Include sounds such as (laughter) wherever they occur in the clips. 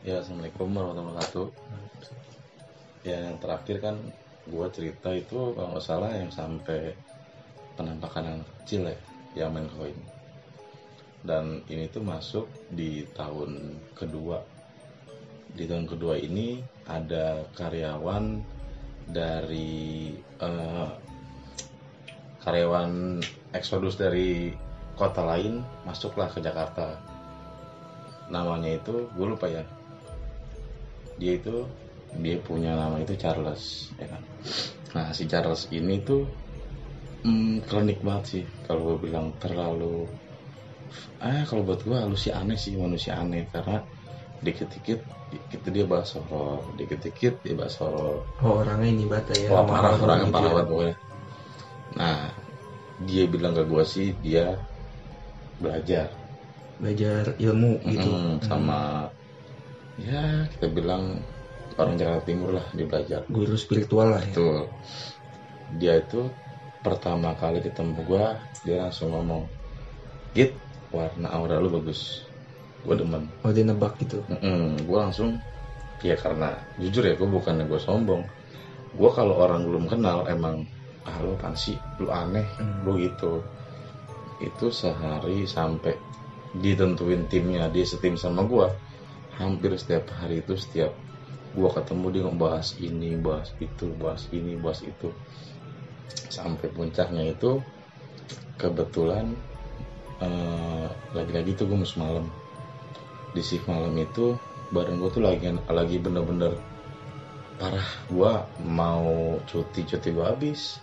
Ya, Assalamualaikum warahmatullahi wabarakatuh. Ya, yang terakhir kan gue cerita itu kalau nggak salah yang sampai penampakan anak kecil ya, yang main koin. Dan ini tuh masuk di tahun kedua. Di tahun kedua ini ada karyawan dari eh, karyawan eksodus dari kota lain masuklah ke Jakarta. Namanya itu gue lupa ya, dia itu dia punya nama itu Charles ya kan? Nah si Charles ini tuh hmm, klinik banget sih. Kalau gue bilang terlalu ah kalau buat gue manusia aneh sih manusia aneh. Karena dikit-dikit dikit dia bahas horor. Dikit-dikit dia bahas horor. Oh orangnya ini bata ya. wah parah orang orangnya gitu parah ya. banget pokoknya. Nah dia bilang ke gue sih dia belajar. Belajar ilmu gitu. Mm, sama ya kita bilang orang Jakarta Timur lah dia belajar. Guru spiritual lah ya. Betul. Dia itu pertama kali ketemu gua, dia langsung ngomong, "Git, warna aura lu bagus." Gua demen. Oh dia nebak gitu. Mm-mm, gua langsung ya karena jujur ya, gua bukannya gua sombong. Gua kalau orang belum kenal emang ah lu apaan sih, lu aneh, Hmm. lu gitu. Itu sehari sampai ditentuin timnya, dia setim sama gua. Hampir setiap hari itu setiap gua ketemu dia ngebahas ini, bahas itu, bahas ini, bahas itu. Sampai puncaknya itu kebetulan eh, lagi-lagi tuh gue mus malam di shift malam itu badan gue tuh lagi lagi bener-bener parah. Gue mau cuti cuti gue habis.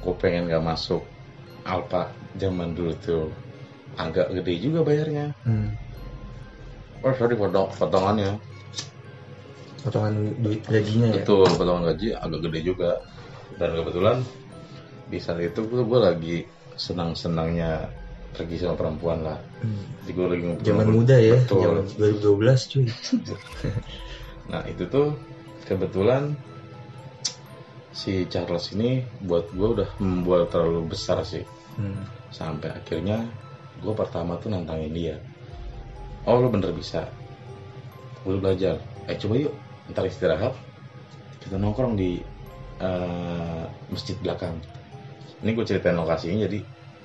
Gue pengen gak masuk Alpa zaman dulu tuh. Agak gede juga bayarnya. Hmm. Oh sorry potong potongannya Potongan duit gajinya ya. Betul, potongan gaji agak gede juga. Dan kebetulan di saat itu gue, gue lagi senang-senangnya pergi sama perempuan lah. Hmm. Jadi gue lagi Zaman muda ya. Betul. Zaman 2012 cuy. (laughs) Nah itu tuh kebetulan si Charles ini buat gue udah membuat terlalu besar sih. Hmm. Sampai akhirnya gue pertama tuh nantangin dia. Oh lo bener bisa. Gue belajar. Eh coba yuk, ntar istirahat. Kita nongkrong di eh, masjid belakang. Ini gue ceritain lokasinya jadi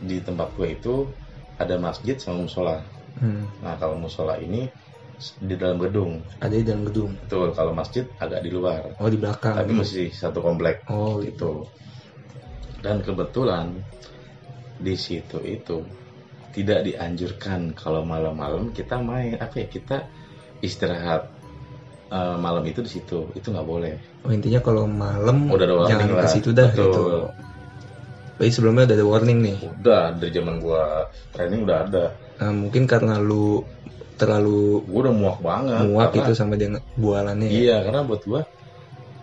di tempat gue itu ada masjid sama musola. Hmm. Nah kalau musola ini di dalam gedung. Ada di dalam gedung. Betul, kalau masjid agak di luar. Oh di belakang. Tapi masih satu komplek Oh gitu. gitu. Dan kebetulan di situ itu tidak dianjurkan kalau malam-malam kita main apa ya kita istirahat eh, malam itu di situ itu nggak boleh. Oh intinya kalau malam Udah ada warning jangan ke situ dah Betul. gitu. Tapi sebelumnya udah ada warning nih. Udah dari zaman gua training udah ada. Nah, mungkin karena lu terlalu Gua udah muak banget. muak karena- itu sama dengan bualannya. ya. Iya, karena buat gua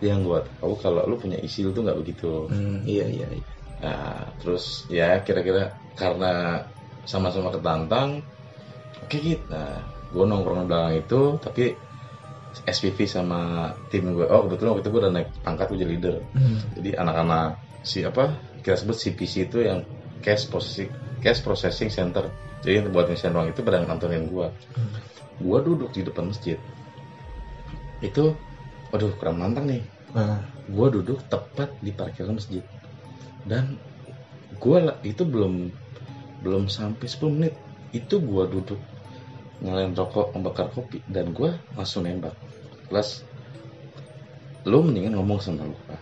yang gua tahu kalau lu punya isil tuh nggak begitu. Hmm, iya iya. iya. Nah, terus ya kira-kira karena sama-sama ketantang, oke gitu. Nah, gue nongkrong di belakang itu, tapi SPV sama tim gue, oh kebetulan waktu itu gue udah naik pangkat gue jadi leader. Hmm. Jadi anak-anak si apa kita sebut CPC itu yang cash processing cash processing center. Jadi yang buat ngisian uang itu pada ngantonin gue. Hmm. Gue duduk di depan masjid. Itu, waduh kurang nantang nih Nah, gue duduk tepat di parkiran masjid dan gue itu belum belum sampai 10 menit. Itu gue duduk nyalain rokok membakar kopi dan gue langsung nembak. Plus lo mendingan ngomong sama gue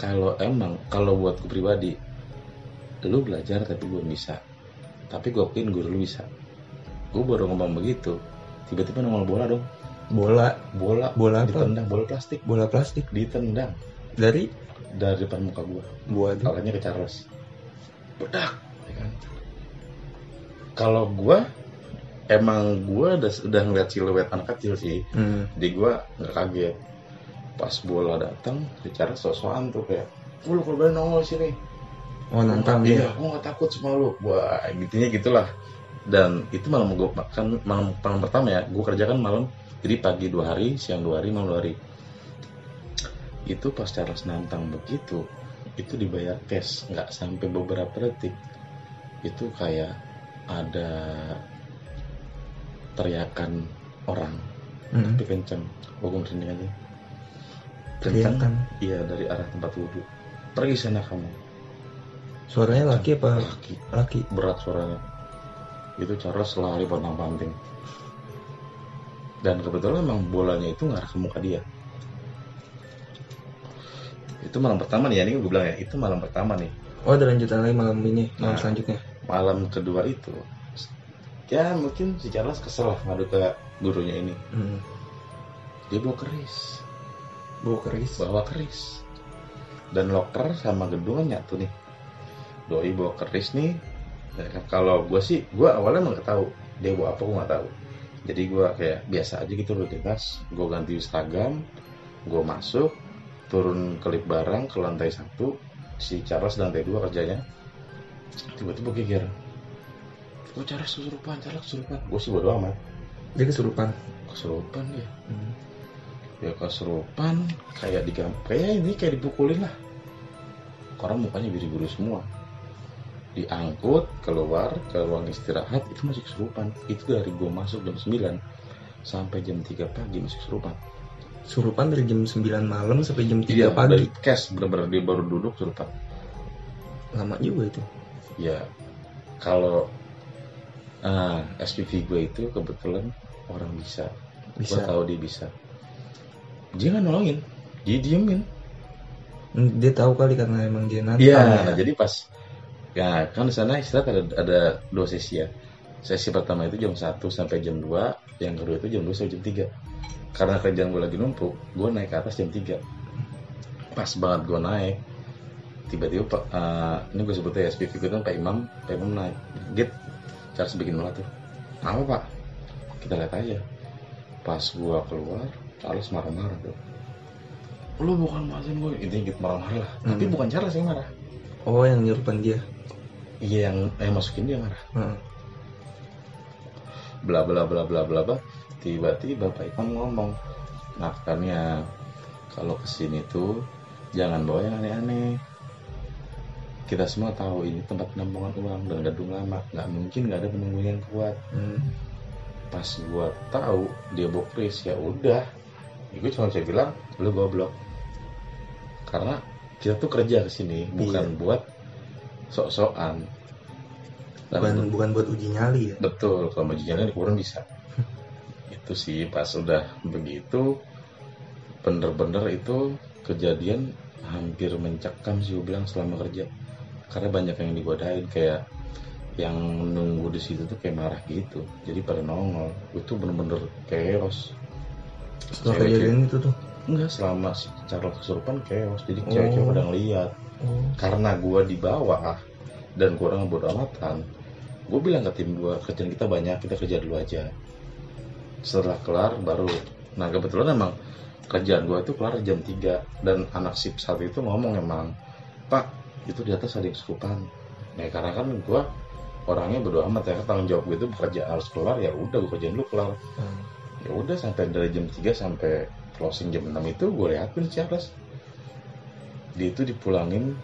kalau emang kalau buat gue pribadi lo belajar tapi belum bisa. Tapi gue akuin guru lu bisa. Gue baru ngomong begitu tiba-tiba nongol bola dong. Bola. Bola Bola apa? ditendang bola plastik. Bola plastik. Ditendang. Dari? Dari depan muka gua. Buat? Kalahnya ke Charles. Bedak kalau gua emang gua udah udah ngeliat siluet anak kecil sih. Hmm. di gua nggak kaget. Pas bola datang si Charles sok-sokan tuh kayak "Oh, lu kalau nongol sini. Oh nantang iya dia? gua nggak takut sama lu. Wah gitunya gitulah. Dan itu malam gua kan malam, malam pertama ya gua kerjakan malam. Jadi pagi dua hari siang dua hari malam dua hari. Itu pas Charles nantang begitu itu dibayar cash nggak sampai beberapa detik. Itu kayak ada teriakan orang. Hmm. tapi kencang gue merinding aja. Kelihatan. iya dari arah tempat wudhu. Pergi sana kamu. Suaranya laki apa laki. laki? berat suaranya. Itu Charles lari pontang panting dan kebetulan memang bolanya itu ngarah ke muka dia. Itu malam pertama nih ya. Ini gue bilang ya itu malam pertama nih. Oh ada lanjutan lagi malam ini, malam Nah. selanjutnya. Malam kedua itu ya mungkin si Charles kesel lah ngadu ke gurunya ini. Hmm. dia bawa keris. Bau keris. bawa keris. Dan loker sama gedung kan nyatu nih. Doi bawa keris nih. Ya kalau gue sih gue awalnya emang gak tahu dia bawa apa gue nggak tahu. Jadi gue kayak biasa aja gitu rutinitas gue ganti seragam gue masuk turun kelip barang ke lantai satu. Si Charles lantai dua kerjanya tiba-tiba geger. Gue Charles kesurupan Charles kesurupan gue sih bodo amat. Dia kesurupan. kesurupan dia? Hmm. ya kesurupan. Kayak di kayak ini kayak dipukulin lah. Orang mukanya biru-biru semua. Diangkut keluar ke ruang istirahat itu masih kesurupan. Itu dari gua masuk jam 9 sampai jam 3 pagi masih kesurupan. Surupan dari jam 9 malam sampai jam 3 Iya, pagi. dari cash. Bener-bener dia baru duduk kesurupan. Lama juga itu. Ya kalau ah, SPV gue itu kebetulan orang bisa gue Bisa. tahu dia bisa dia nggak nolongin dia diemin Hmm, Dia tahu kali karena emang dia nantang. Iya, ya. nah jadi pas ya kan di sana istirahat ada, ada dua sesi ya. Sesi pertama itu jam 1 sampai jam 2, yang kedua itu jam 2 sampai jam 3. Karena kerjaan gue lagi numpuk, gue naik ke atas jam 3. Pas banget gue naik, tiba-tiba Pak, eh, ini gue sebutnya ya, SPV gue kan Pak Imam, Pak Imam naik. Git, Charles bikin malah tuh. Apa Pak? Kita lihat aja. Pas gue keluar, Charles marah-marah tuh. Lu bukan mazin gue, intinya gitu marah-marah lah. Tapi Hmm. bukan Charles yang marah. Oh yang nyerupan dia. Iya yang yang masukin dia marah. Heeh. Bla bla bla bla bla bla. Tiba-tiba Pak Imam ngomong, makanya kalau ke sini tuh jangan bawa yang aneh-aneh. Kita semua tahu ini tempat penampungan uang dan gedung lama, nggak mungkin nggak ada penunggu yang kuat. Hmm. Pas gua tahu dia bawa keris ya udah, ya gue cuma bisa bilang lu goblok. Karena kita tuh kerja ke sini bukan buat sok-sokan. Bukan bukan buat uji nyali ya. Betul, kalau mau jalan kurang bisa. (laughs) itu sih pas udah begitu, bener-bener itu kejadian hampir mencekam sih gue bilang selama kerja. Karena banyak yang digodain kayak yang nunggu di situ tuh kayak marah gitu. Jadi pada nongol, itu bener-bener chaos. Setelah kejadian itu tuh. Enggak selama si Charles kesurupan chaos. Jadi Oh. cewek-cewek pada ngeliat Oh. karena gua di bawah dan kurang bodo amatan gue bilang ke tim gua kerjaan kita banyak kita kerja dulu aja setelah kelar baru nah kebetulan emang kerjaan gua itu kelar jam 3 dan anak sip saat itu ngomong emang pak itu di atas ada yang kesurupan nah karena kan gua orangnya bodo amat ya tanggung jawab gue itu bekerja harus kelar ya udah gue kerjaan dulu kelar. Hmm. ya udah sampai dari jam 3 sampai closing jam 6 itu gue liatin si Charles dia itu dipulangin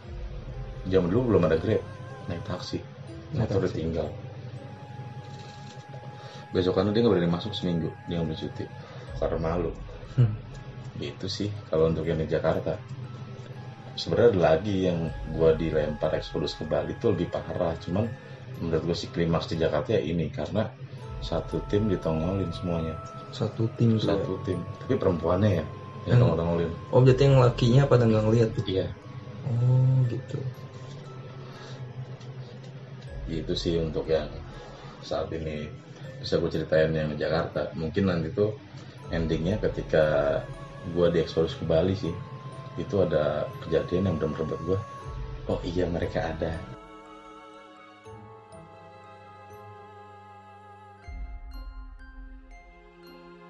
jam dulu belum ada grab naik taksi. Naik taksi. ditinggal. Besokannya dia nggak berani masuk seminggu dia ngambil cuti. Karena malu. Hmm. itu sih kalau untuk yang di Jakarta sebenarnya ada lagi yang gua dilempar eksodus ke Bali itu lebih parah cuman menurut gue sih klimaks di Jakarta ya ini karena satu tim ditongolin semuanya Satu tim tuh. ya. satu tim tapi perempuannya ya yang Hmm. tongol-tongolin Oh berarti yang lakinya pada nggak ngeliat tuh. iya Oh gitu. itu sih untuk yang saat ini bisa gue ceritain yang Jakarta mungkin nanti tuh endingnya ketika gue diekspos ke Bali sih itu ada kejadian yang benar-benar buat gue oh iya mereka ada